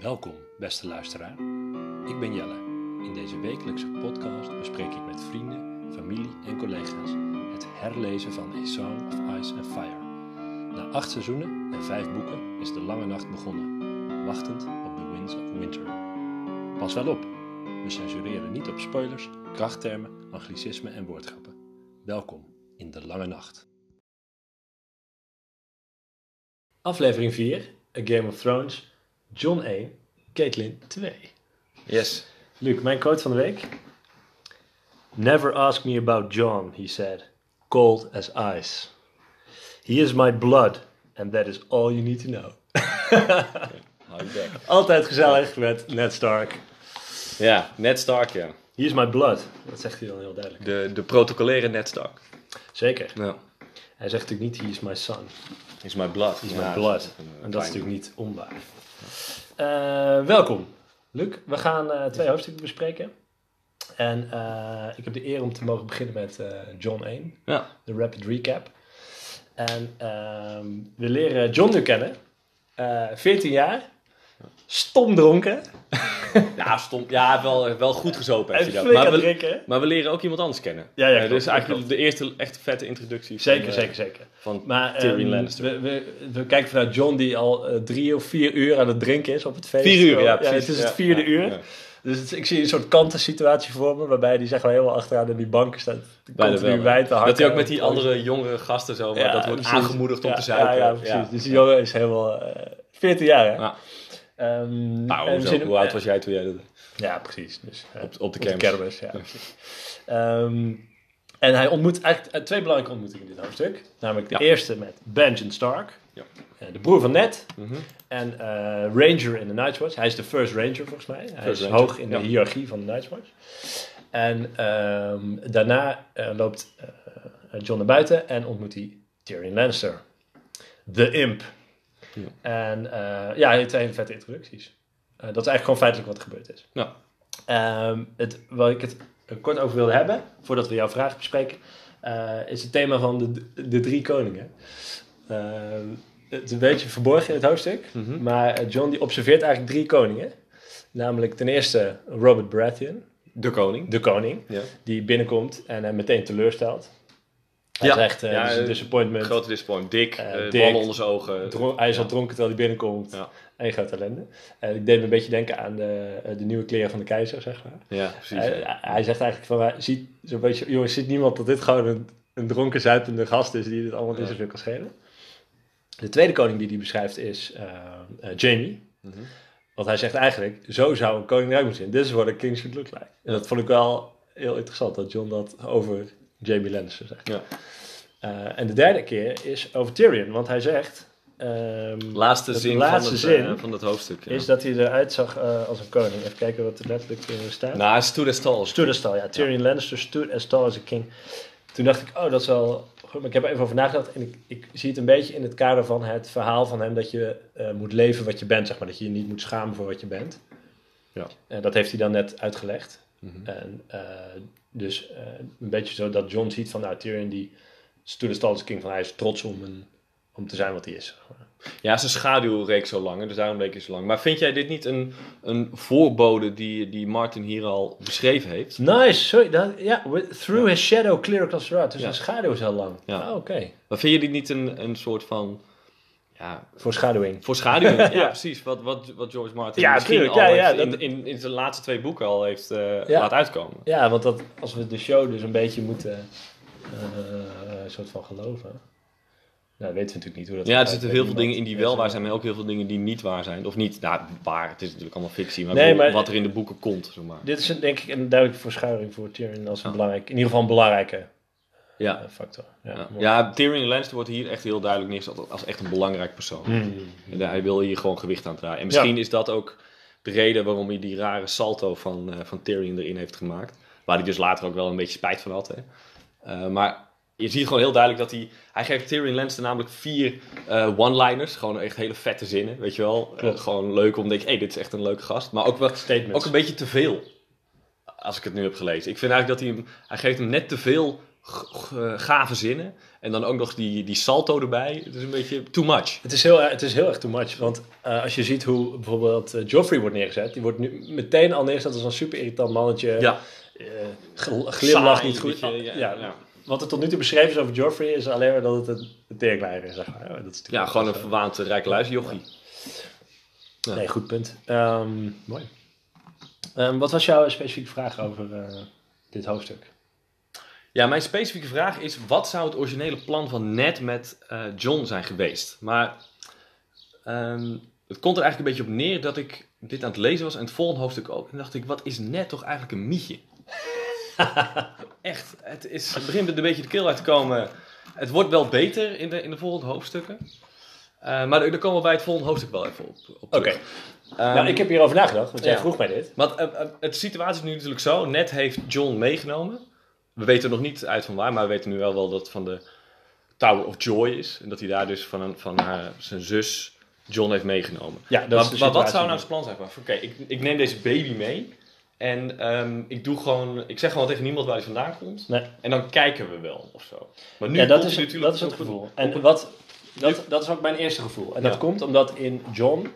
Welkom, beste luisteraar. Ik ben Jelle. In deze wekelijkse podcast bespreek ik met vrienden, familie en collega's het herlezen van A Song of Ice and Fire. Na acht seizoenen en vijf boeken is de lange nacht begonnen, wachtend op The Winds of Winter. Pas wel op, we censureren niet op spoilers, krachttermen, anglicismen en woordgrappen. Welkom in de lange nacht. Aflevering 4, A Game of Thrones, John 1, Caitlin 2. Yes. Luc, mijn quote van de week. Never ask me about John, he said, cold as ice. He is my blood, and that is all you need to know. Altijd gezellig met Ned Stark. Ja, Ned Stark, ja. He is my blood. Dat zegt hij dan heel duidelijk. De, de protocolaire Ned Stark. Zeker. Ja. Hij zegt natuurlijk niet, he is my son. Is my blood. He is Ja, my blood. is eh, En dat is natuurlijk niet onwaar. Eh, welkom, Luc. We gaan eh, twee hoofdstukken bespreken. En eh, ik heb de eer om te mogen beginnen met eh, John 1. Ja. de rapid recap. En ehm, we leren John nu kennen. Eh 14 jaar. Stom dronken. Ja, stom. Ja, wel, wel goed gezopen En heeft hij dat. Maar we, drinken. maar we leren ook iemand anders kennen. Ja, ja, Eh, klopt, dus eigenlijk klopt. de eerste echt vette introductie. Zeker, van, eh, zeker, zeker. Van Maar Tyrion ehm, Lannister. we, we, we kijken vanuit John die al eh, drie of vier uur aan het drinken is op het feest. vier uur, ja, precies. het is het vierde uur. Dus het- ik zie een soort kantensituatie voor me, waarbij die zeg maar helemaal achteraan in die banken staat. Continu ja. te hakken. Dat hij ook met die andere jongere gasten zo, maar Ja, dat wordt precies. aangemoedigd om Ja, te zuipen. Ja, ja, precies. Dus die jongen is helemaal eh 14 jaar, hè? Ehm, Nou, zien- hoe oud was jij toen jij dat... Ja, precies. Dus, eh, Op- op de kermis. kermis. ja. Ehm, en hij ontmoet eigenlijk eh, twee belangrijke ontmoetingen in dit hoofdstuk. Namelijk de Ja. eerste met Benjen Stark, Ja. eh, de broer van Ned. Mhm. En Ranger in de Night's Watch. Hij is de First Ranger volgens mij. Hij First is Ranger, hoog in de hiërarchie van de Night's Watch. En ehm, daarna loopt John naar buiten en ontmoet hij Tyrion Lannister. The Imp. Ja. En eh, ja, twee hele vette introducties. Eh, dat is eigenlijk gewoon feitelijk wat er gebeurd is. Ja. Ehm, het, waar ik het kort over wilde hebben, voordat we jouw vraag bespreken, eh, is het thema van de, de drie koningen. Ehm, het is een beetje verborgen in het hoofdstuk, Mhm. maar John die observeert eigenlijk drie koningen. Namelijk ten eerste Robert Baratheon, De koning. de koning, Ja. die binnenkomt en hem meteen teleurstelt. Hij Ja. zegt, eh Ja, dit is een eh, disappointment. Grote disappointment. Dik, Eh, eh, dik. ballen onder zijn ogen. Dron- hij is al dronken terwijl hij binnenkomt. Ja. En grote ellende. En ik deed me een beetje denken aan de, eh, de nieuwe kleren van de keizer, zeg maar. Ja, precies. Hij, hij zegt eigenlijk van, hij ziet zo'n beetje, jongens, ziet niemand dat dit gewoon een, een dronken, zuipende gast is die dit allemaal niet Ja. zoveel kan schelen. De tweede koning die hij beschrijft is eh, eh, Jamie. Mhm. Want hij zegt eigenlijk, zo zou een koning eruit moeten zien. This is what a king should look like. En dat vond ik wel heel interessant, dat John dat over Jamie Lannister zegt. Ja. Eh, en de derde keer is over Tyrion, want hij zegt... ehm, Laatste de zin, laatste van, het, zin eh, van dat hoofdstuk. Ja. is dat hij eruit zag eh, als een koning. Even kijken wat er letterlijk eh, staat. Nou, hij stood as tall. Stood as tall, ja. Tyrion Lannister stood as tall as a king. Toen dacht ik, oh, dat is wel goed. Maar ik heb er even over nagedacht. En ik, ik zie het een beetje in het kader van het verhaal van hem... dat je moet leven wat je bent, zeg maar. Dat je je niet moet schamen voor wat je bent. Ja. En dat heeft hij dan net uitgelegd. Mhm. En dus eh, een beetje zo dat John ziet van... Nou, Tyrion die as a king. Van hij is trots om, een, om te zijn wat hij is. Ja, zijn schaduw reek zo lang, dus daarom leek hij zo lang. Maar vind jij dit niet een, een voorbode die, die Martin hier al beschreven heeft? Nice, sorry. Dat, ja, through his shadow clear across the road. Dus Ja. zijn schaduw is heel lang. Ja. Oh, Oké. Maar vind je dit niet een, een soort van... Ja, Voor schaduwing. voor schaduw? ja, precies. Wat, wat, wat George Martin Ja, misschien tuurlijk. al Ja, ja, heeft dat- in, in, in zijn laatste twee boeken al heeft eh Ja. laten uitkomen. Ja, want dat, als we de show dus een beetje moeten eh, een soort van geloven. Nou, weten we natuurlijk niet hoe dat Ja, er zitten heel veel dingen in die Ja, wel waar zijn, maar ook heel veel dingen die niet waar zijn. Of niet, nou, waar, het is natuurlijk allemaal fictie, maar, Nee, wat er in de boeken komt, zeg maar. Dit is een, denk ik een duidelijke verschuiving voor Tyrion als een Ja. belangrijk, in ieder geval een belangrijke Ja, eh, factor. Ja, ja. Tyrion Lannister wordt hier echt heel duidelijk neergezet als echt een belangrijk persoon. Hmm. En hij wil hier gewoon gewicht aan draaien. En misschien is dat ook de reden waarom hij die rare salto van, eh, van Tyrion erin heeft gemaakt. Waar hij dus later ook wel een beetje spijt van had. Hè. Eh, maar je ziet gewoon heel duidelijk dat hij... Hij geeft Tyrion Lannister namelijk vier eh, one-liners. Gewoon echt hele vette zinnen, weet je wel. Eh, gewoon leuk om te denken, hé, hey, dit is echt een leuke gast. Maar ook wel Statements. ook een beetje te veel. Als ik het nu heb gelezen. Ik vind eigenlijk dat hij hem... Hij geeft hem net te veel gave zinnen. En dan ook nog die, die salto erbij. Het is een beetje too much. Het is heel, het is heel erg too much. Want eh, als je ziet hoe bijvoorbeeld eh, Joffrey wordt neergezet, die wordt nu meteen al neergezet als een super irritant mannetje. Ja, Eh, glimlacht Saai, niet goed. ja, ja, ja. Wat er tot nu toe beschreven is over Joffrey is alleen maar dat het een, teerkleider is. Zeg maar. Ja, dat is ja gewoon een verwaand uh, rijke luisjochie. Ja. Nee, goed punt. Ehm, mooi. Ehm, wat was jouw specifieke vraag over eh, dit hoofdstuk? Ja, mijn specifieke vraag is: wat zou het originele plan van Ned met eh, John zijn geweest? Maar ehm, het komt er eigenlijk een beetje op neer dat ik dit aan het lezen was en het volgende hoofdstuk ook. En dacht ik: wat is Ned toch eigenlijk een mietje? Echt, het, is, het begint een beetje de keel uit te komen. Het wordt wel beter in de, in de volgende hoofdstukken. Eh, maar daar komen we bij het volgende hoofdstuk wel even op. op Oké. Ehm, nou, ik heb hierover nagedacht, want jij ja. vroeg mij dit. Want eh, het situatie is nu natuurlijk zo. Ned heeft John meegenomen. We weten nog niet uit van waar, maar we weten nu wel, wel dat het van de Tower of Joy is. En dat hij daar dus van, een, van haar, zijn zus John heeft meegenomen. Ja, dat maar, is maar wat zou nou zijn plan zijn? Oké, ik, ik neem deze baby mee. En ehm, ik doe gewoon, ik zeg gewoon tegen niemand waar hij vandaan komt. Nee. En dan kijken we wel of zo. Maar nu ja, dat is, het, natuurlijk dat is het gevoel. En wat, dat, dat is ook mijn eerste gevoel. En dat Ja. komt omdat in John,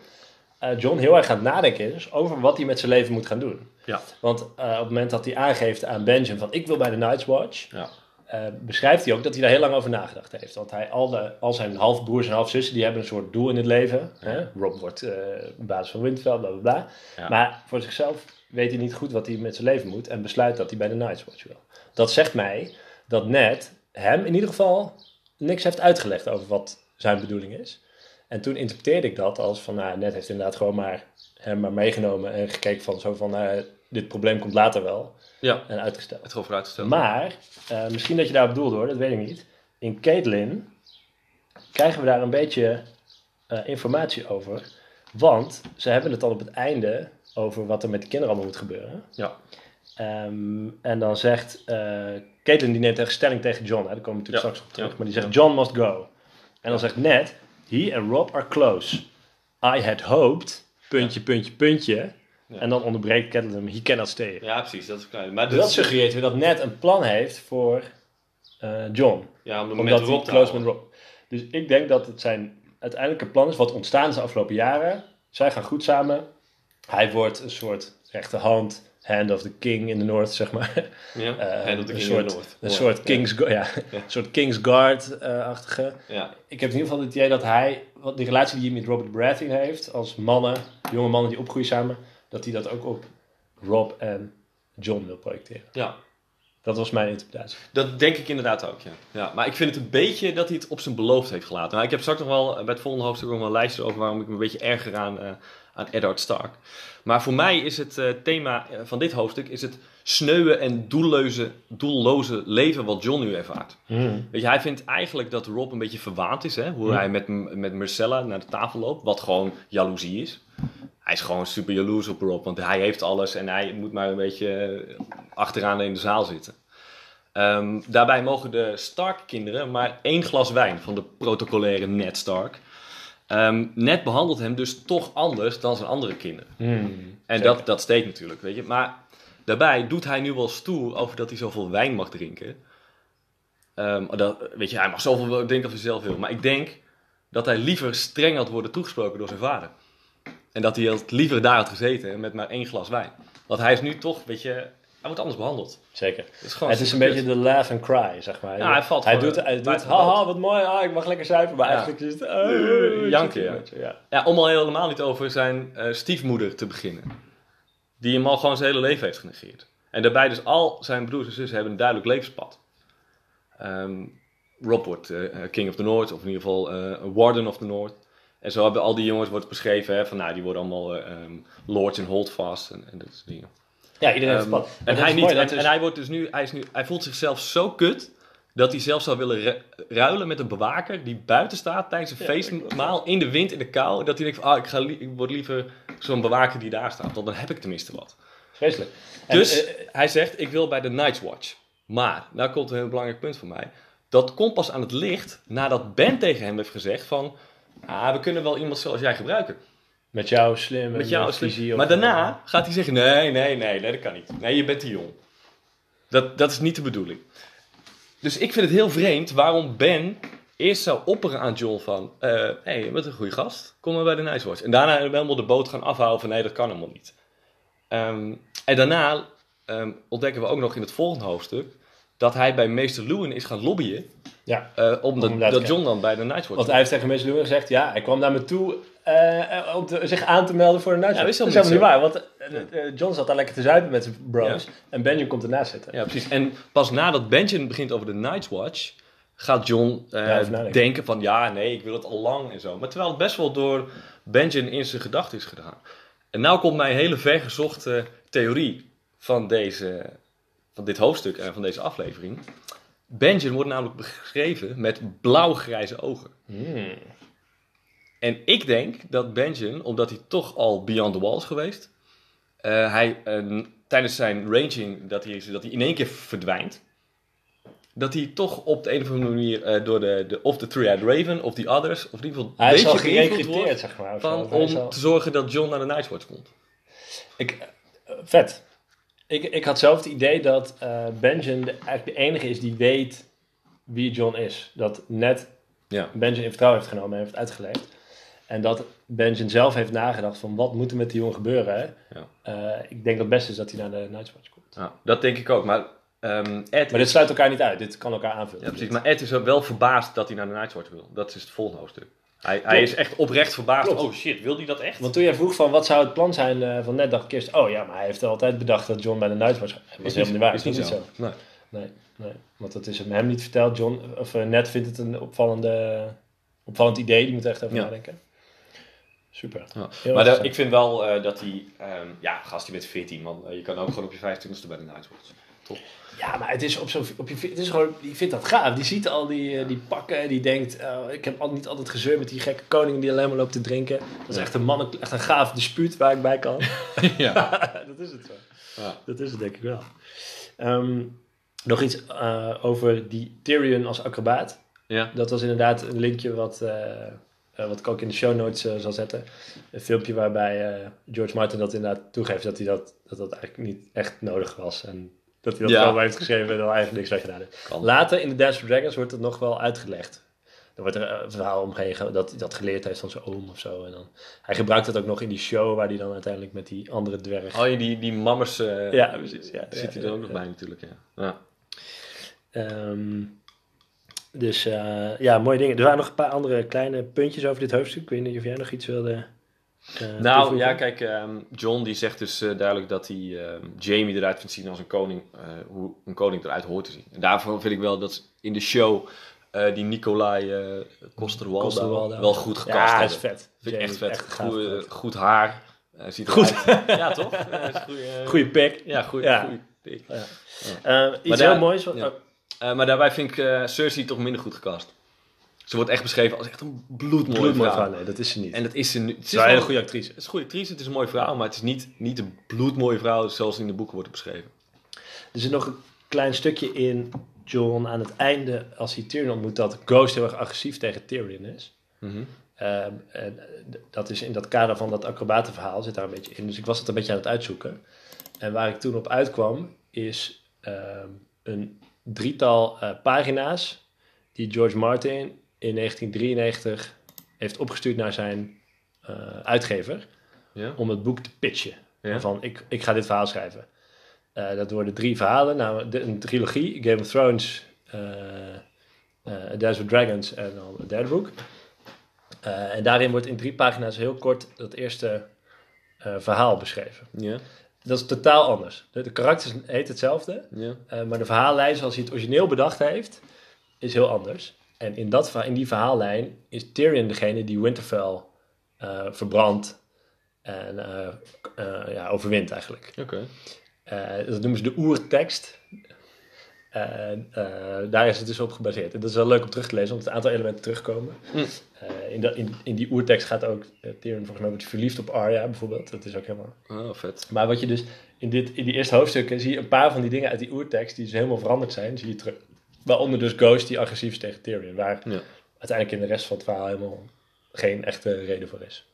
John heel erg aan het nadenken is over wat hij met zijn leven moet gaan doen. Ja. Want eh, op het moment dat hij aangeeft aan Benjamin van ik wil bij de Night's Watch, Ja. eh, beschrijft hij ook dat hij daar heel lang over nagedacht heeft. Want hij, al, de, al zijn halfbroers en halfzussen die hebben een soort doel in het leven. Hè? Rob wordt eh baas van Winterfell, bla bla bla. Ja. Maar voor zichzelf weet hij niet goed wat hij met zijn leven moet en besluit dat hij bij de Night's Watch wil. Dat zegt mij dat Ned hem in ieder geval niks heeft uitgelegd over wat zijn bedoeling is. En toen interpreteerde ik dat als van, nou, Ned heeft inderdaad gewoon maar hem maar meegenomen en gekeken van zo van, nou, dit probleem komt later wel ja, en uitgesteld. het gewoon vooruitgesteld. Maar, eh, misschien dat je daarop doelde hoor, dat weet ik niet. In Caitlin krijgen we daar een beetje eh, informatie over. Want ze hebben het al op het einde over wat er met de kinderen allemaal moet gebeuren. Ja. Ehm, en dan zegt uh, Caitlin, die neemt echt stelling tegen John. Hè? Daar komen we natuurlijk Ja. straks op terug. Ja. Maar die zegt. John must go. En dan zegt Ned, he and Rob are close. I had hoped, puntje, puntje, puntje. Ja. En dan onderbreekt Caitlin hem, he cannot stay. ja, precies. Dat is klein. Maar Dus dat suggereert weer dat Ned een plan heeft voor eh, John. ja, om, Omdat met Rob close met Rob. Dus ik denk dat het zijn uiteindelijke plan is wat ontstaan is de afgelopen jaren. Zij gaan goed samen. Hij wordt een soort rechterhand, hand of the king in the north, zeg maar. Ja, een King soort, in the North. een Ja. soort King's, Gu- ja, een soort King's Guard-achtige. Ja, ik heb in ieder geval het idee dat hij, wat die relatie die hij met Robert Baratheon heeft, als mannen, jonge mannen die opgroeien samen, dat hij dat ook op Rob en John wil projecteren. ja. Dat was mijn interpretatie. Dat denk ik inderdaad ook, ja. ja. Maar ik vind het een beetje dat hij het op zijn beloofd heeft gelaten. Nou, ik heb straks nog wel bij het volgende hoofdstuk nog wel een lijstje over waarom ik me een beetje erger aan, eh aan Eddard Stark. Maar voor mij is het eh, thema eh, van dit hoofdstuk is het sneuwe en doelloze, doelloze leven wat John nu ervaart. Weet je, hij vindt eigenlijk dat Rob een beetje verwaand is, hè? hoe Ja. hij met, met Marcella naar de tafel loopt, wat gewoon jaloezie is. Hij is gewoon super jaloers op Rob, want hij heeft alles en hij moet maar een beetje eh, achteraan in de zaal zitten. Ehm, daarbij mogen de Stark-kinderen maar één glas wijn van de protocolaire Ned Stark. Ehm, Ned behandelt hem dus toch anders dan zijn andere kinderen. En Zeker. dat, dat steekt natuurlijk, weet je. Maar daarbij doet hij nu wel stoer over dat hij zoveel wijn mag drinken. Ehm, dat, weet je, hij mag zoveel drinken als hij zelf wil. Maar ik denk dat hij liever streng had worden toegesproken door zijn vader. En dat hij had liever daar had gezeten met maar één glas wijn. Want hij is nu toch, weet je, wordt anders behandeld. Zeker. Het is, gewoon het is een beetje de laugh and cry, zeg maar. Ja, hij valt hij doet, hij doet haha, wat mooi, ah, ik mag lekker zuipen. Maar Ja. eigenlijk is het... Eh, Uh, janken, ja. ja. Ja, om al helemaal niet over zijn eh, stiefmoeder te beginnen. Die hem al gewoon zijn hele leven heeft genegeerd. En daarbij dus al zijn broers en zussen hebben een duidelijk levenspad. Ehm, Rob wordt eh, eh, King of the North, of in ieder geval eh, Warden of the North. En zo hebben al die jongens wordt beschreven, hè, van nou, die worden allemaal eh, ehm, lords in holdfast en, en dat soort dingen. Ja, iedereen heeft pad. en hij niet. mooi, en, hij wordt dus nu, hij is nu, hij voelt zichzelf zo kut dat hij zelf zou willen ru- ruilen met een bewaker die buiten staat tijdens een Ja, feestmaal in de wind, in de kou. Dat hij denkt van, ah, ik, ga ik word liever zo'n bewaker die daar staat, want dan heb ik tenminste wat. Vreselijk. En, Dus eh, hij zegt, ik wil bij de Night's Watch. Maar, nou komt een heel belangrijk punt voor mij. Dat komt pas aan het licht nadat Ben tegen hem heeft gezegd van... Ah, we kunnen wel iemand zoals jij gebruiken. Met jouw slim Met jou is visie. het- of- Maar daarna gaat hij zeggen: nee, nee, nee, nee, dat kan niet. Nee, je bent te jong. Dat, dat is niet de bedoeling. dus ik vind het heel vreemd waarom Ben eerst zou opperen aan John van... Hé, hey, je bent een goede gast. Kom maar bij de Nightwatch. En daarna helemaal de boot gaan afhouden van... Nee, dat kan helemaal niet. Ehm, en daarna ehm, ontdekken we ook nog in het volgende hoofdstuk... dat hij bij meester Lewin is gaan lobbyen... Ja. eh, daar te dat John dan bij de Nightwatch Want hij heeft tegen mensen gezegd, ja, hij kwam naar me toe eh, om te- zich aan te melden voor de Nightwatch. Ja, dat is helemaal niet waar, want eh, John zat daar lekker te zuipen met zijn bros en Benjamin komt ernaast zitten. Ja, precies. En pas nadat Benjamin begint over de Night's Watch, gaat John Ja, denken van ja, nee, ik wil het al lang en zo. Maar terwijl het best wel door Benjamin in zijn gedachten is gedaan. En nou komt mijn hele vergezochte theorie van, deze, van dit hoofdstuk en van deze aflevering. Benjamin wordt namelijk beschreven met blauw-grijze ogen. Hmm. En ik denk dat Benjamin, omdat hij toch al beyond the wall is geweest, eh, hij eh, tijdens zijn ranging, dat hij, dat hij in één keer verdwijnt, dat hij toch op de een of andere manier eh, door de, de, of de Three-Eyed Raven of die others, of in ieder geval Hij is al gerecruiteerd, zeg maar. van, om te zorgen dat John naar de Nightwatch komt. Ik, vet. Ik, ik had zelf het idee dat eh Benjamin de, eigenlijk de enige is die weet wie John is. Dat net Ja. Benjamin in vertrouwen heeft genomen en heeft uitgelegd. En dat Benjamin zelf heeft nagedacht van wat moet er met die jongen gebeuren. Hè? Ja. Eh, ik denk dat het beste is dat hij naar de Nightwatch komt. Ja, dat denk ik ook. Maar, ehm, Maar dit sluit elkaar niet uit. Dit kan elkaar aanvullen. ja, precies, maar Ed is wel verbaasd dat hij naar de Nightwatch wil. Dat is het volgende hoofdstuk. Hij, hij is echt oprecht verbaasd. Klopt. Oh shit, wil hij dat echt? Want toen jij vroeg van wat zou het plan zijn eh, van net, dacht ik eerst, oh ja, maar hij heeft altijd bedacht dat John bij de Nightwatch was. Dat is helemaal niet waar. Is Dat niet zo. Nee. Nee, nee, want dat is hem, niet verteld. John, of eh, Ned vindt het een opvallende, opvallend idee. Die moet er echt over Ja. nadenken. Super. Ja. Maar ik vind wel eh, dat hij, ehm, ja, gast, je bent 14 man. Je kan ook gewoon op je 25ste bij de Nightwatch. Top. Ja, maar het is op zo'n, op je, het is gewoon, die vindt dat gaaf. Die ziet al die, eh, die pakken en die denkt, oh, ik heb al, niet altijd gezeur met die gekke koning die alleen maar loopt te drinken. Dat is echt een man, echt een gaaf dispuut waar ik bij kan. ja. dat is het zo. Ja. Dat is het denk ik wel. Ehm, nog iets eh, over die Tyrion als acrobaat. Ja. Dat was inderdaad een linkje wat, eh, wat ik ook in de show notes zal zetten. Een filmpje waarbij George Martin dat inderdaad toegeeft dat hij dat, dat, dat eigenlijk niet echt nodig was. En dat hij dat Ja. heeft geschreven en er eigenlijk niks mee gedaan heeft. Kan. Later in The Dance for Dragons wordt het nog wel uitgelegd. Er wordt er een verhaal omheen ge- dat hij dat geleerd heeft van zijn oom of zo. En dan, hij gebruikt dat ook nog in die show waar hij dan uiteindelijk met die andere dwerg... Oh, die, die mammers, eh, Ja, precies, ja. zit Ja, hij er ook nog bij natuurlijk, ja. ja. Ehm, dus eh, ja, mooie dingen. Er waren nog een paar andere kleine puntjes over dit hoofdstuk. Ik weet niet of jij nog iets wilde. Eh, Nou, toevoegen? ja, kijk, ehm, John die zegt dus eh, duidelijk dat hij ehm, Jamie eruit vindt zien als een koning, eh, hoe een koning eruit hoort te zien. En daarvoor vind ik wel dat in de show eh, die Nicolai eh Coster-Waldau wel goed gecast Ja, hebben. is vet. Vind ik echt vet. Goeie- gecast. goed haar. eh, ziet Goed. ja, toch? Ja, eh, Goeie pik. Ja, goed. Ja. Eh, iets Maar heel moois. Wat, ja. oh, Eh, maar daarbij vind ik eh, Cersei toch minder goed gecast. Ze wordt echt beschreven als echt een bloedmooie bloedmooi vrouw. vrouw. Nee, dat is ze niet. En dat is ze nu. Het ze is wel een goede actrice. Het is een goede actrice, het is een mooie vrouw, maar het is niet, niet een bloedmooie vrouw zoals in de boeken wordt beschreven. Er zit nog een klein stukje in John aan het einde, als hij Tyrion ontmoet, dat Ghost heel erg agressief tegen Tyrion is. Ehm, en eh, dat is in dat kader van dat acrobatenverhaal zit daar een beetje in. Dus ik was het een beetje aan het uitzoeken. En waar ik toen op uitkwam, is ehm, een drietal eh, pagina's die George Martin in 1993 heeft opgestuurd naar zijn eh, uitgever Ja? om het boek te pitchen. Ja? Van ik, ik ga dit verhaal schrijven. Eh, dat worden drie verhalen, nou, de- een trilogie, Game of Thrones, Dance with Dragons en dan het derde boek. En daarin wordt in drie pagina's heel kort dat eerste verhaal beschreven. Ja? Dat is totaal anders. De, de karakters heet hetzelfde, Ja? maar de verhaallijn zoals hij het origineel bedacht heeft, is heel anders. En in, dat, in die verhaallijn is Tyrion degene die Winterfell eh, verbrandt en eh, eh, ja, overwint eigenlijk. Oké. Dat noemen ze de oertekst. En daar is het dus op gebaseerd. En dat is wel leuk om terug te lezen, omdat een aantal elementen terugkomen. Mm. Eh, in, in, in die oertekst gaat ook uh, Tyrion volgens mij wordt verliefd op Arya bijvoorbeeld. Dat is ook helemaal... Oh, vet. Maar wat je dus in, dit, in die eerste hoofdstukken zie je een paar van die dingen uit die oertekst die dus helemaal veranderd zijn, zie je terug. Waaronder dus Ghost die agressief is tegen Tyrion, waar Ja. uiteindelijk in de rest van het verhaal helemaal geen echte reden voor is.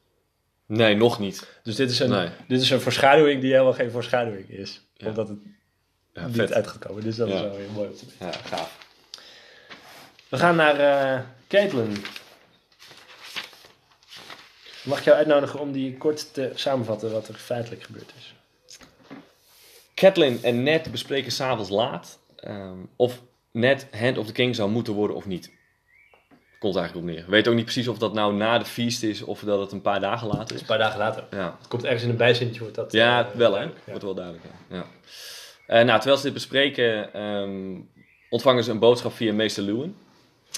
Nee, nog niet. Dus dit is een, Nee. dit is een voorschaduwing die helemaal geen voorschaduwing is. Ja. Omdat het Ja, niet vet. uit gaat komen. Dus dat is wel weer mooi om te weten. Ja, gaaf. We gaan naar eh Caitlin. Mag ik jou uitnodigen om die kort te samenvatten wat er feitelijk gebeurd is? Catelyn en Ned bespreken s'avonds laat ehm, of Ned Hand of the King zou moeten worden of niet. Komt eigenlijk op neer. We weten ook niet precies of dat nou na de feast is of dat het een paar dagen later is. Een paar dagen later. Ja, Het komt ergens in een bijzinnetje, wordt dat... ja eh, wel hè. Ja. Wordt wel duidelijk. Ja. Ja. Eh, nou, terwijl ze dit bespreken, ehm, ontvangen ze een boodschap via meester Lewin.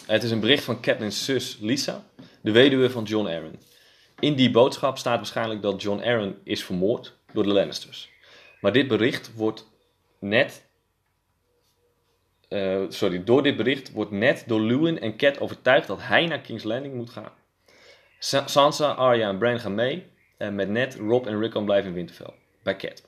Het is een bericht van Catelyn's zus Lisa, de weduwe van John Arryn. In die boodschap staat waarschijnlijk dat John Arryn is vermoord door de Lannisters. Maar dit bericht wordt net. Eh, sorry, door dit bericht wordt net door Lewin en Cat overtuigd dat hij naar King's Landing moet gaan. Sa- Sansa, Arya en Bran gaan mee. En met Ned, Rob en Rickon blijven in Winterfell. Bij Cat.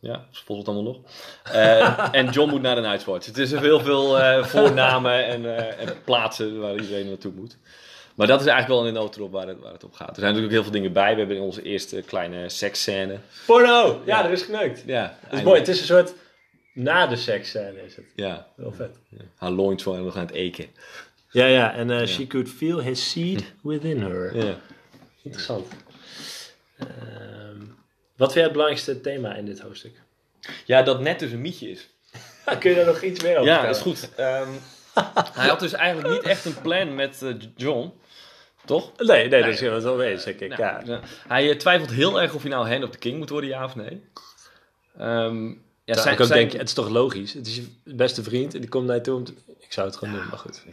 Ja, volgt het allemaal nog. Eh, en John moet naar de Night's Watch. Het is heel veel eh, voornamen en, eh, en plaatsen waar iedereen naartoe moet. Maar dat is eigenlijk wel in de notendop waar het, waar het op gaat. Er zijn natuurlijk heel veel dingen bij. We hebben in onze eerste kleine seksscène. Porno! Ja, er is geneukt. Ja, Dat is mooi. Het is een soort na de seksscène is het. Ja, Heel vet. haar loins waren nog aan het eken. Ja, ja. En eh, she could feel his seed within her. Ja. Interessant. Ehm, wat vind jij het belangrijkste thema in dit hoofdstuk? ja, dat net dus een mietje is. Kun je daar nog iets meer over Ja, vertellen? is goed. Ehm, hij had dus eigenlijk niet echt een plan met eh, John. Toch? Nee, nee, dat is het wel denk ik. Nou, ja. ja. Hij eh, twijfelt heel erg of hij nou Hand of the King moet worden, ja of nee. Ehm, ja, Ja, zijn, ik ook zijn- denk, het is toch logisch? Het is je beste vriend en die komt naar je toe om te... Ik zou het gewoon doen, maar goed.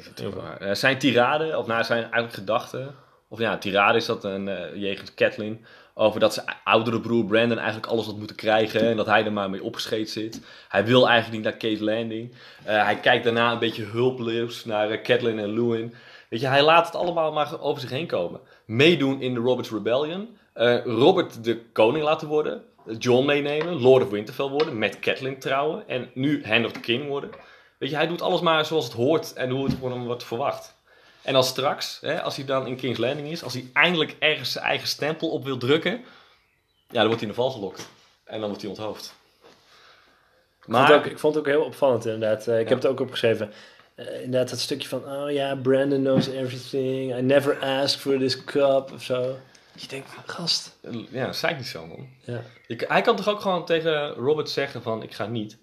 Eh, zijn tirade, of nou zijn eigenlijk gedachten, of ja, tirade is dat een eh jegens Catelyn, over dat zijn oudere broer Brandon eigenlijk alles had moeten krijgen en dat hij er maar mee opgescheept zit. Hij wil eigenlijk niet naar King's Landing. Eh, hij kijkt daarna een beetje hulpeloos naar Catelyn en Lewin. Weet je, hij laat het allemaal maar over zich heen komen. Meedoen in de Robert's Rebellion. Eh, Robert de koning laten worden. John meenemen. Lord of Winterfell worden. Met Catelyn trouwen. En nu Hand of the King worden. Weet je, hij doet alles maar zoals het hoort en hoe het van hem wordt verwacht. En als straks, hè, als hij dan in King's Landing is, als hij eindelijk ergens zijn eigen stempel op wil drukken, ja, dan wordt hij in de val gelokt. En dan wordt hij onthoofd. Ik vond, het ook, ik vond het ook heel opvallend inderdaad. Eh, ik heb het ook opgeschreven. Eh, inderdaad, dat stukje van... Oh ja, Brandon knows everything. I never asked for this cup of zo. Je denkt, gast. Ja, dat zei ik niet zo, man. Ja. Ik, hij kan toch ook gewoon tegen Robert zeggen van, ik ga niet.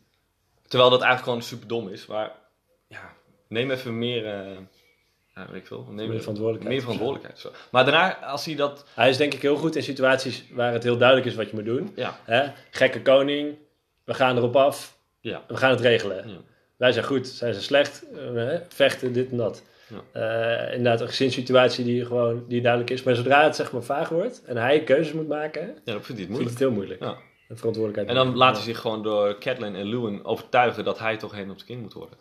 Terwijl dat eigenlijk gewoon super dom is. Maar ja, neem even meer... eh ja, weet ik veel. Neem Meer verantwoordelijkheid. Meer verantwoordelijkheid. Zo. Maar daarna, als hij dat... Hij is denk ik heel goed in situaties waar het heel duidelijk is wat je moet doen. Ja, Hè? Gekke koning. We gaan erop af. ja. We gaan het regelen. Ja. Wij zijn goed, zijn ze slecht. Eh, hè? vechten, dit en dat. Ja. Eh, inderdaad, een gezinssituatie die gewoon die duidelijk is. Maar zodra het zeg maar vaag wordt en hij keuzes moet maken, ja, dan vindt hij het moeilijk. het heel moeilijk. Ja. En verantwoordelijkheid. En dan laat hij zich gewoon door Catelyn en Lewin overtuigen dat hij toch Hand of the King moet worden.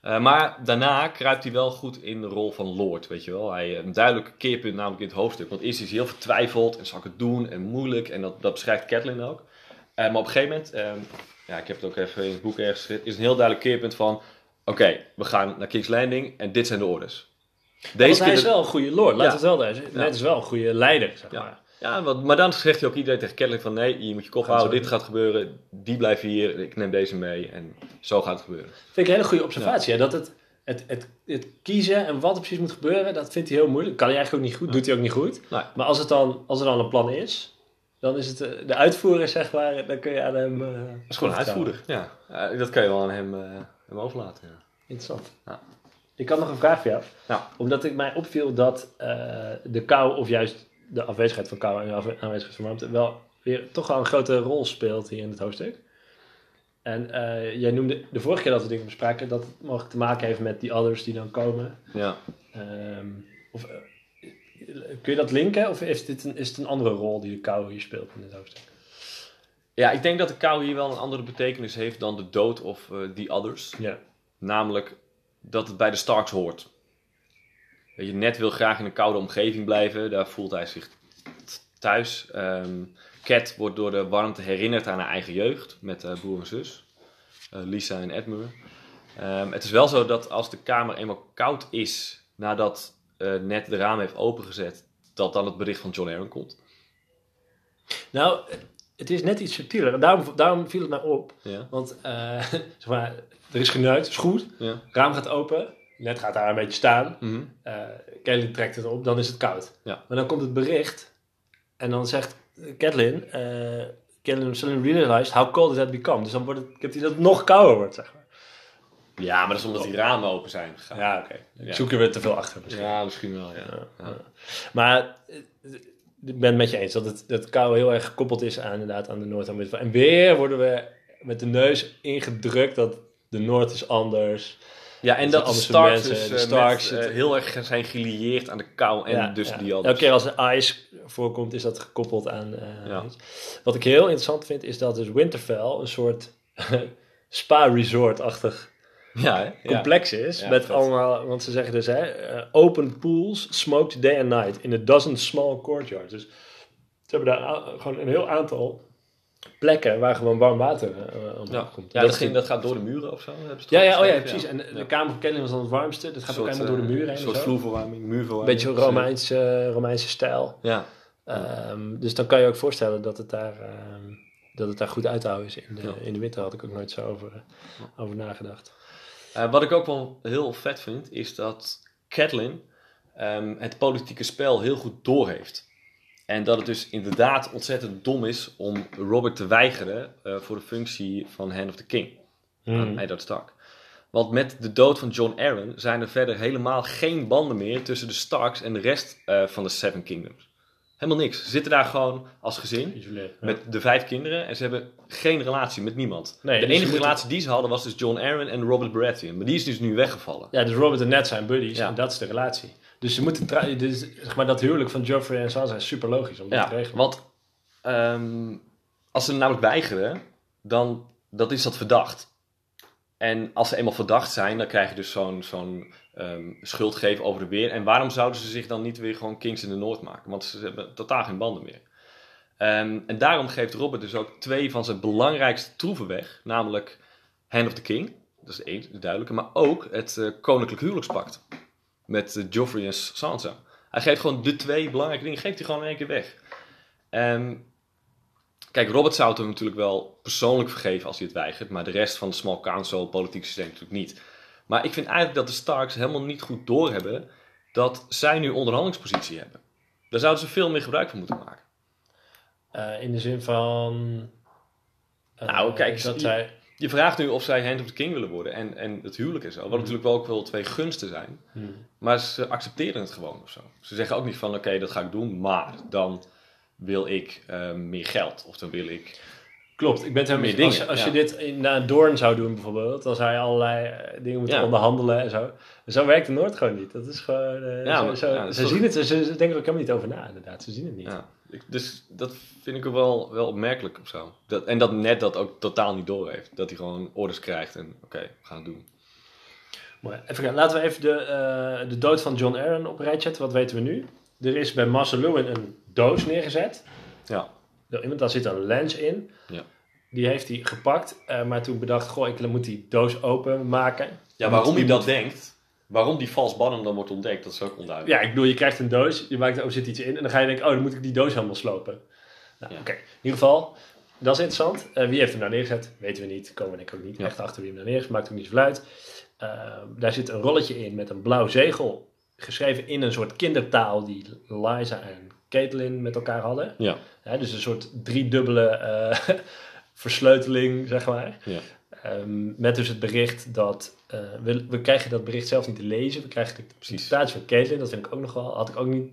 Eh, maar daarna kruipt hij wel goed in de rol van Lord, weet je wel. Hij een duidelijk keerpunt namelijk in het hoofdstuk. Want eerst is hij heel vertwijfeld en zal ik het doen en moeilijk. En dat, dat beschrijft Catelyn ook. Eh, maar op een gegeven moment, eh, ja, ik heb het ook even in het boek ergens gezet, is een heel duidelijk keerpunt van... Oké, we gaan naar King's Landing en dit zijn de orders. Want hij is wel een goede lord, laat Ja. het wel daar zijn. Net is wel een goede leider, zeg Ja. maar. Ja, wat, maar dan zegt hij ook iedereen tegen Catelyn van... Nee, je moet je kop houden, dit gaat gebeuren. Die blijven hier, ik neem deze mee. En zo gaat het gebeuren. Vind ik een hele goede observatie. hè, Dat het, het, het, het kiezen en wat er precies moet gebeuren, dat vindt hij heel moeilijk. Kan hij eigenlijk ook niet goed, doet hij ook niet goed. Nee. Maar als, het dan, als er dan een plan is, dan is het eh, de uitvoerder, zeg maar, dan kun je aan hem... eh, Dat is gewoon een uitvoerder. Ja, Eh, dat kan je wel aan hem, overlaten. Ja. Interessant. Ja. Ik had nog een vraag voor jou. Ja. Omdat ik mij opviel dat eh, de kou, of juist de afwezigheid van kou en de aanwezigheid van warmte, wel weer toch wel een grote rol speelt hier in het hoofdstuk. En eh, jij noemde de vorige keer dat we dingen bespraken, dat het mogelijk te maken heeft met die others die dan komen. Ja. Ehm, of, eh, kun je dat linken? Of is, dit een, is het een andere rol die de kou hier speelt in dit hoofdstuk? Ja, ik denk dat de kou hier wel een andere betekenis heeft dan de dood of eh the others. Ja. Namelijk dat het bij de Starks hoort. Weet je, Ned wil graag in een koude omgeving blijven. Daar voelt hij zich thuis. Ehm Cat wordt door de warmte herinnerd aan haar eigen jeugd met eh, broer en zus. Eh, Lisa en Edmure. Ehm, het is wel zo dat als de kamer eenmaal koud is nadat eh Ned de raam heeft opengezet, dat dan het bericht van John Aaron komt. Nou, het is net iets subtieler. Daarom, daarom viel het mij op. Ja. Want eh, zeg maar, er is geneukt, is goed. Ja. raam gaat open. net gaat daar een beetje staan. Mhm. Eh Catelyn trekt het op, dan is het koud. Ja. Maar dan komt het bericht en dan zegt Catelyn, eh Catelyn suddenly realized how cold it had become. Dus dan wordt het, ik heb die dat het nog kouder wordt, zeg maar. Ja, maar dat is omdat die ramen open zijn gegaan. Ja, oké. Ik Ja. zoek er weer te veel achter misschien. Ja, misschien wel, ja. Maar ik ben het met je eens dat het, dat kou heel erg gekoppeld is aan, inderdaad, aan de Noord en Midden. En weer worden we met de neus ingedrukt dat de Noord is anders. Ja, en Dat dat de Starks, mensen, dus, de eh, Starks, met, eh, heel erg zijn gelieerd aan de kou en Ja, dus ja. die al. Elke keer als er ice voorkomt, is dat gekoppeld aan eh, Ja. Wat ik heel interessant vind, is dat dus Winterfell een soort spa-resort-achtig Ja, hè? Complex is. Ja, met vet. allemaal, want ze zeggen dus, hè, eh, open pools, smoked day and night in a dozen small courtyards. Dus ze hebben daar gewoon een heel aantal plekken waar gewoon warm water Ja, komt. ja dat, ging, dat gaat door de muren of zo. ja, ja, oh ja, precies. En de, Ja. de kamer van Kelly was dan het warmste. Dat gaat ook helemaal door de muren heen. Een en soort vloerverwarming, muurverwarming. beetje Romeins, eh, Romeinse stijl. Ja. Ehm, dus dan kan je ook voorstellen dat het daar, ehm, dat het daar goed uit te houden is. In de, Ja. in de winter had ik ook nooit zo over, over nagedacht. Eh, wat ik ook wel heel vet vind, is dat Catelyn ehm, het politieke spel heel goed doorheeft. En dat het dus inderdaad ontzettend dom is om Robert te weigeren eh, voor de functie van Hand of the King aan Eddard Stark. Want met de dood van John Arryn zijn er verder helemaal geen banden meer tussen de Starks en de rest eh, van de Seven Kingdoms. Helemaal niks. Ze zitten daar gewoon als gezin Isoleerd. Ja. met de vijf kinderen en ze hebben geen relatie met niemand. Nee, de dus enige relatie die ze hadden was dus John Arryn en Robert Baratheon. Maar die is dus nu weggevallen. Ja, dus Robert en Ned zijn buddies Ja. en dat is de relatie. Dus ze moeten dus, zeg maar dat huwelijk van Joffrey en Sansa is super logisch om dat te Ja, regelen. want ehm, als ze namelijk weigeren, dan dat is dat verdacht. En als ze eenmaal verdacht zijn, dan krijg je dus zo'n zo'n ehm, schuld geven over de weer. En waarom zouden ze zich dan niet weer gewoon Kings in de Noord maken? Want ze hebben totaal geen banden meer. Ehm, en daarom geeft Robert dus ook twee van zijn belangrijkste troeven weg. Namelijk Hand of the King, dat is één, de duidelijke. Maar ook het eh, Koninklijk Huwelijkspact. Met eh, Joffrey en Sansa. Hij geeft gewoon de twee belangrijke dingen, geeft hij gewoon in één keer weg. Ehm, kijk, Robert zou het hem natuurlijk wel persoonlijk vergeven als hij het weigert. Maar de rest van de Small Council, politiek systeem natuurlijk niet. Maar ik vind eigenlijk dat de Starks helemaal niet goed doorhebben dat zij nu onderhandelingspositie hebben. Daar zouden ze veel meer gebruik van moeten maken. Eh, in de zin van... eh, Nou, kijk, dat je- zij... Je vraagt nu of zij Hand of the King willen worden en, en het huwelijk en zo. Wat natuurlijk wel ook wel twee gunsten zijn. Hmm. Maar ze accepteren het gewoon of zo. Ze zeggen ook niet van oké, dat ga ik doen, maar dan wil ik eh, meer geld. Of dan wil ik... Klopt, ik ben het helemaal Als, als ja. je dit in- na Doorn zou doen bijvoorbeeld, dan zou je allerlei eh, dingen moeten Ja. onderhandelen en zo. Zo werkt de Noord gewoon niet. Dat is gewoon... eh, Ja, zo, maar- ze zien het, ze, ze denken er ook helemaal niet over na inderdaad. Ze zien het niet. Ik- dus dat vind ik wel, wel opmerkelijk of zo. Dat, en dat net dat ook totaal niet doorheeft. Dat hij gewoon orders krijgt en oké, we gaan het doen. Mooi. Even laten we even de, eh, de dood van John Aaron op een rijtje zetten. Wat weten we nu? Er is bij Marcel Lewin een doos neergezet. Ja, daar zit een lens in. Ja. Die heeft hij gepakt. eh, maar toen bedacht, goh, ik moet die doos openmaken. ja waarom hij dat denkt, waarom die vals bannum dan wordt ontdekt, dat is ook onduidelijk. Ja, ik bedoel, je krijgt een doos, je maakt er oh, zit iets in en dan ga je denken, oh, dan moet ik die doos helemaal slopen. Nou, Ja. oké. In ieder geval, dat is interessant. Eh, wie heeft hem nou neergezet? Weten we niet, komen we denk ik ook niet Ja. echt achter wie hem nou neergezet, maakt ook niet zoveel uit. Eh, daar zit een rolletje in met een blauw zegel, geschreven in een soort kindertaal die Liza en Caitlin met elkaar hadden. Ja, dus een soort driedubbele eh versleuteling, zeg maar. ja. Ehm, met dus het bericht dat eh, we, we krijgen dat bericht zelf niet te lezen. We krijgen de Precies. van Caitlin. Dat vind ik ook nog wel. Had ik ook niet.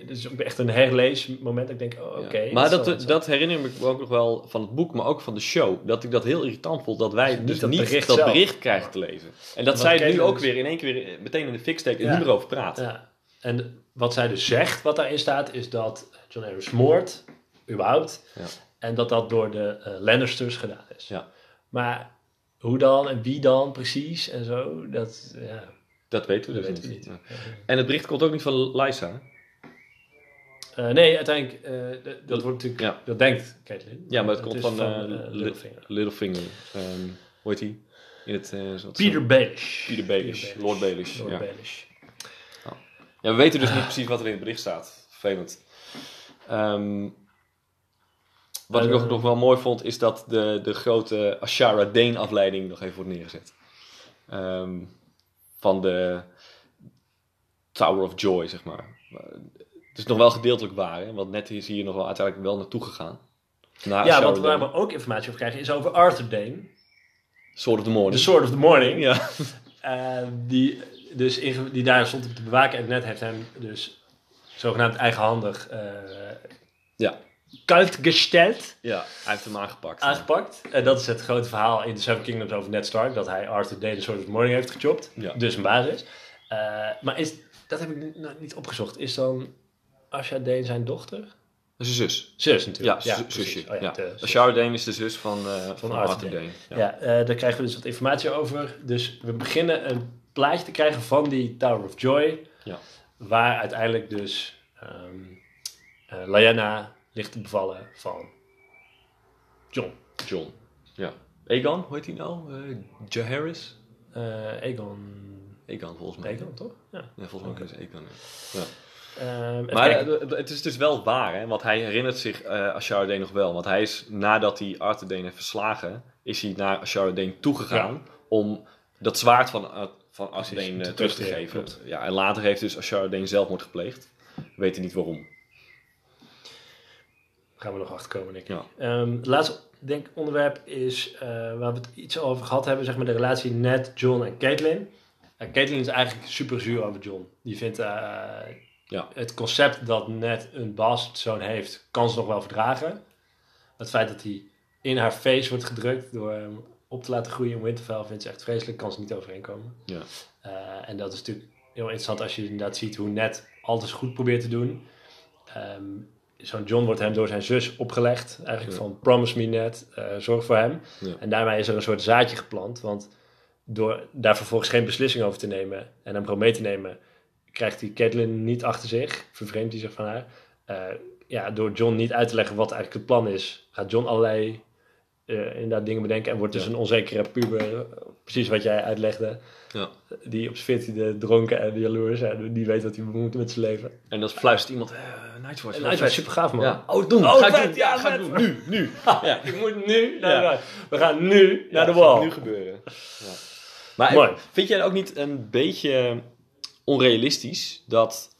Het is ook echt een herleesmoment. Dat ik denk, oh, oké. Ja. Maar dat dat, dat herinner ik me ook nog wel van het boek, maar ook van de show. Dat ik dat heel irritant vond dat wij Niet dus dat niet bericht dat bericht krijgen te lezen. En dat zij nu ook dus- weer in één keer weer meteen in de fik steken en Ja. niet meer over praten. Ja. En wat zij dus zegt, wat daarin staat, is dat John Arryn smoort, überhaupt. Ja. En dat dat door de eh, Lannisters gedaan is. Ja. Maar hoe dan en wie dan precies en zo, dat, ja, Dat weten we dat dus weten we niet. En het bericht komt ook niet van Lysa. Eh, nee, uiteindelijk, eh, d- dat wordt natuurlijk, Ja. dat denkt Caitlin. Ja, maar het komt van, Li- Littlefinger. Littlefinger. ehm hoe heet hij? In het, Peter Baelish. Peter Baelish. Lord Baelish, Lord. Baelish. Ja, we weten dus niet precies wat er in het bericht staat. Vervelend. Ehm, wat ik Eh, nog, nog wel mooi vond, is dat de, de grote Ashara Dane afleiding nog even wordt neergezet. Ehm, van de Tower of Joy, zeg maar. Het is nog wel gedeeltelijk waar, hè? want net is hier nog wel uiteindelijk wel naartoe gegaan. Naar ja, want waar we ook informatie over krijgen is over Arthur Dane. Sword of the Morning. The Sword of the Morning. Ja. Eh, die, dus die daar stond om te bewaken. En net heeft hem dus zogenaamd eigenhandig eh ja. gesteld, ja, hij heeft hem aangepakt. aangepakt. En dat is het grote verhaal in The Seven Kingdoms over Ned Stark. Dat hij Arthur Dane The Sword of Morning heeft gechopt. Ja. Dus een basis. Eh, maar is, dat heb ik niet- nou, niet opgezocht. Is dan Asha Dane zijn dochter? Dat is zijn zus. Zus Ja, natuurlijk. precies. zusje. Oh ja. de zus. Dane is de zus van, eh, van, Arthur Arthur Dane. Dane. Ja. Ja, daar krijgen we dus wat informatie over. Dus we beginnen een plaatje te krijgen van die Tower of Joy. Ja. Waar uiteindelijk dus eh, Lyanna ligt te bevallen van John. John. Ja. Egan, hoe heet hij nou? Eh Jaehaerys? Eh Aegon. Egan volgens mij. Aegon, toch? Ja. Ja, volgens mij is Egan. Ja. Ja. Ehm, Maar eh, het is dus wel waar, hè? want hij herinnert zich eh Ashara Dane nog wel. Want hij is, nadat hij Arthur Dane heeft verslagen, is hij naar Ashara Dane toegegaan om dat zwaard van, van Dane eh, te terug te geven. klopt. Ja, en later heeft dus Ashara Dane zelfmoord gepleegd. We weten niet waarom. gaan we nog achterkomen, denk ik. Ja. Ehm, het laatste denk, onderwerp is eh, waar we het iets over gehad hebben, zeg maar de relatie Ned, John en Caitlin. Uh, Caitlin is eigenlijk super zuur over John. Die vindt eh, Ja. het concept dat Ned een bastardzoon heeft, kan ze nog wel verdragen. Het feit dat hij in haar face wordt gedrukt door hem op te laten groeien in Winterfell vindt ze echt vreselijk, kan ze niet overeenkomen. Ja. Eh, en dat is natuurlijk heel interessant als je inderdaad ziet hoe Ned alles goed probeert te doen. Ehm, Zo'n John wordt hem door zijn zus opgelegd. Eigenlijk Ja. van promise me Ned, eh, zorg voor hem. Ja. En daarmee is er een soort zaadje geplant. Want door daar vervolgens geen beslissing over te nemen en hem gewoon mee te nemen, krijgt hij Catelyn niet achter zich, vervreemdt hij zich van haar. Eh, ja, door John niet uit te leggen wat eigenlijk het plan is, gaat John allerlei eh, inderdaad dingen bedenken en wordt dus Ja. een onzekere puber, precies wat jij uitlegde, Ja. die op zijn 14e dronken en jaloers en die weet wat hij moet met zijn leven. En dan fluistert iemand, eh Nightwatch. Super gaaf man. Ja. Oh, doen. Oh, ga ik vet, doen. ja, Ja, ga doen. Nu, nu. Ja, ik moet nu naar. We gaan nu naar de Ja, gaat wal. nu gebeuren. Ja. Maar Mooi. vind jij ook niet een beetje onrealistisch dat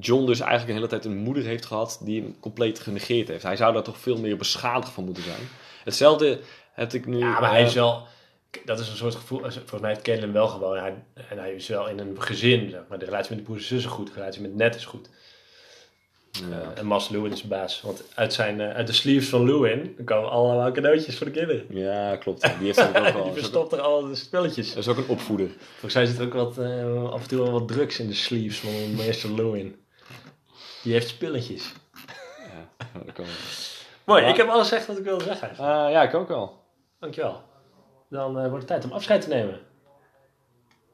John dus eigenlijk een hele tijd een moeder heeft gehad die hem compleet genegeerd heeft? Hij zou daar toch veel meer beschadigd van moeten zijn. Hetzelfde heb ik nu... Ja, maar hij eh, is wel... Dat is een soort gevoel... Volgens mij heeft Catelyn wel gewoon... Hij, en hij is wel in een gezin, zeg maar. De relatie met de broers en zussen is goed. De relatie met Ned is goed. ja. Eh, en Mas Lewin is baas. Want uit, zijn, eh, uit de sleeves van Lewin komen allemaal cadeautjes voor de kinderen. Ja, klopt. Die heeft er ook wel. Die Dat is ook- verstopt er al de spelletjes. Dat is ook een opvoeder. Volgens mij zit er ook wat, eh, af en toe wel wat drugs in de sleeves van meester Lewin. Die heeft spulletjes. Ja, ja, dat kan wel. Mooi, ik heb alles gezegd wat ik wilde zeggen. Eh, ja, ik ook wel. Dankjewel. Dan eh, wordt het tijd om afscheid te nemen.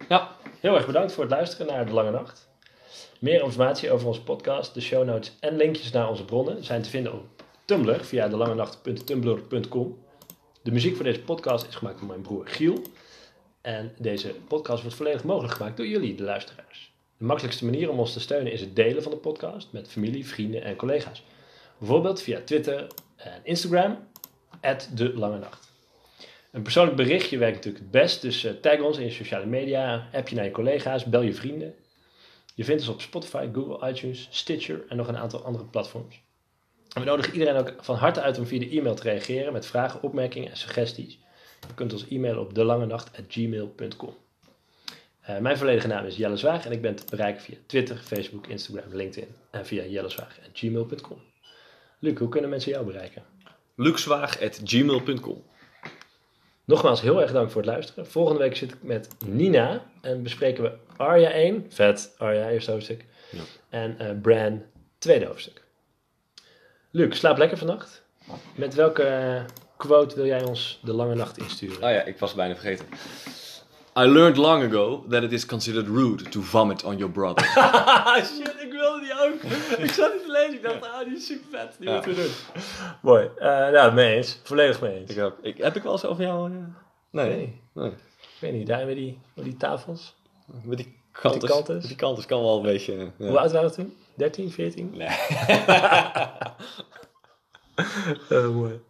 Ja. Heel erg bedankt voor het luisteren naar De Lange Nacht. Meer informatie over onze podcast, de show notes en linkjes naar onze bronnen zijn te vinden op Tumblr via delangenacht.tumblr.com. De muziek voor deze podcast is gemaakt door mijn broer Giel. En deze podcast wordt volledig mogelijk gemaakt door jullie, de luisteraars. De makkelijkste manier om ons te steunen is het delen van de podcast met familie, vrienden en collega's. Bijvoorbeeld via Twitter en Instagram, de Lange. Een persoonlijk berichtje werkt natuurlijk het best, dus eh, tag ons in je sociale media, app je naar je collega's, bel je vrienden. Je vindt ons op Spotify, Google, iTunes, Stitcher en nog een aantal andere platforms. En we nodigen iedereen ook van harte uit om via de e-mail te reageren met vragen, opmerkingen en suggesties. Je kunt ons e-mailen op delangenacht.gmail.com. Eh, mijn volledige naam is Jelle Zwaag en ik ben te bereiken via Twitter, Facebook, Instagram, LinkedIn en via jellezwaag.gmail.com. Luc, hoe kunnen mensen jou bereiken? luxwaag.gmail.com Nogmaals, heel erg dank voor het luisteren. Volgende week zit ik met Nina en bespreken we Arya 1, vet, Arya eerste hoofdstuk, Ja. en eh Bran tweede hoofdstuk. Luc, slaap lekker vannacht. Met welke eh, quote wil jij ons de lange nacht insturen? Oh ja, ik was bijna vergeten. I learned long ago that it is considered rude to vomit on your brother. Shit, ik wilde die ook. Ik zat niet te lezen, ik dacht, ah, die is super vet, die moeten we doen. Mooi, Eh nou, mee eens, volledig mee eens. ik heb, ik, heb ik wel eens over jou... eh, nee. Nee. nee. Ik weet niet, daar met die, met die tafels. Met die kanten. kantes? Met die kanten kan wel een beetje... eh, ja. Hoe oud waren we toen? 13, 14? Nee. Eh, mooi.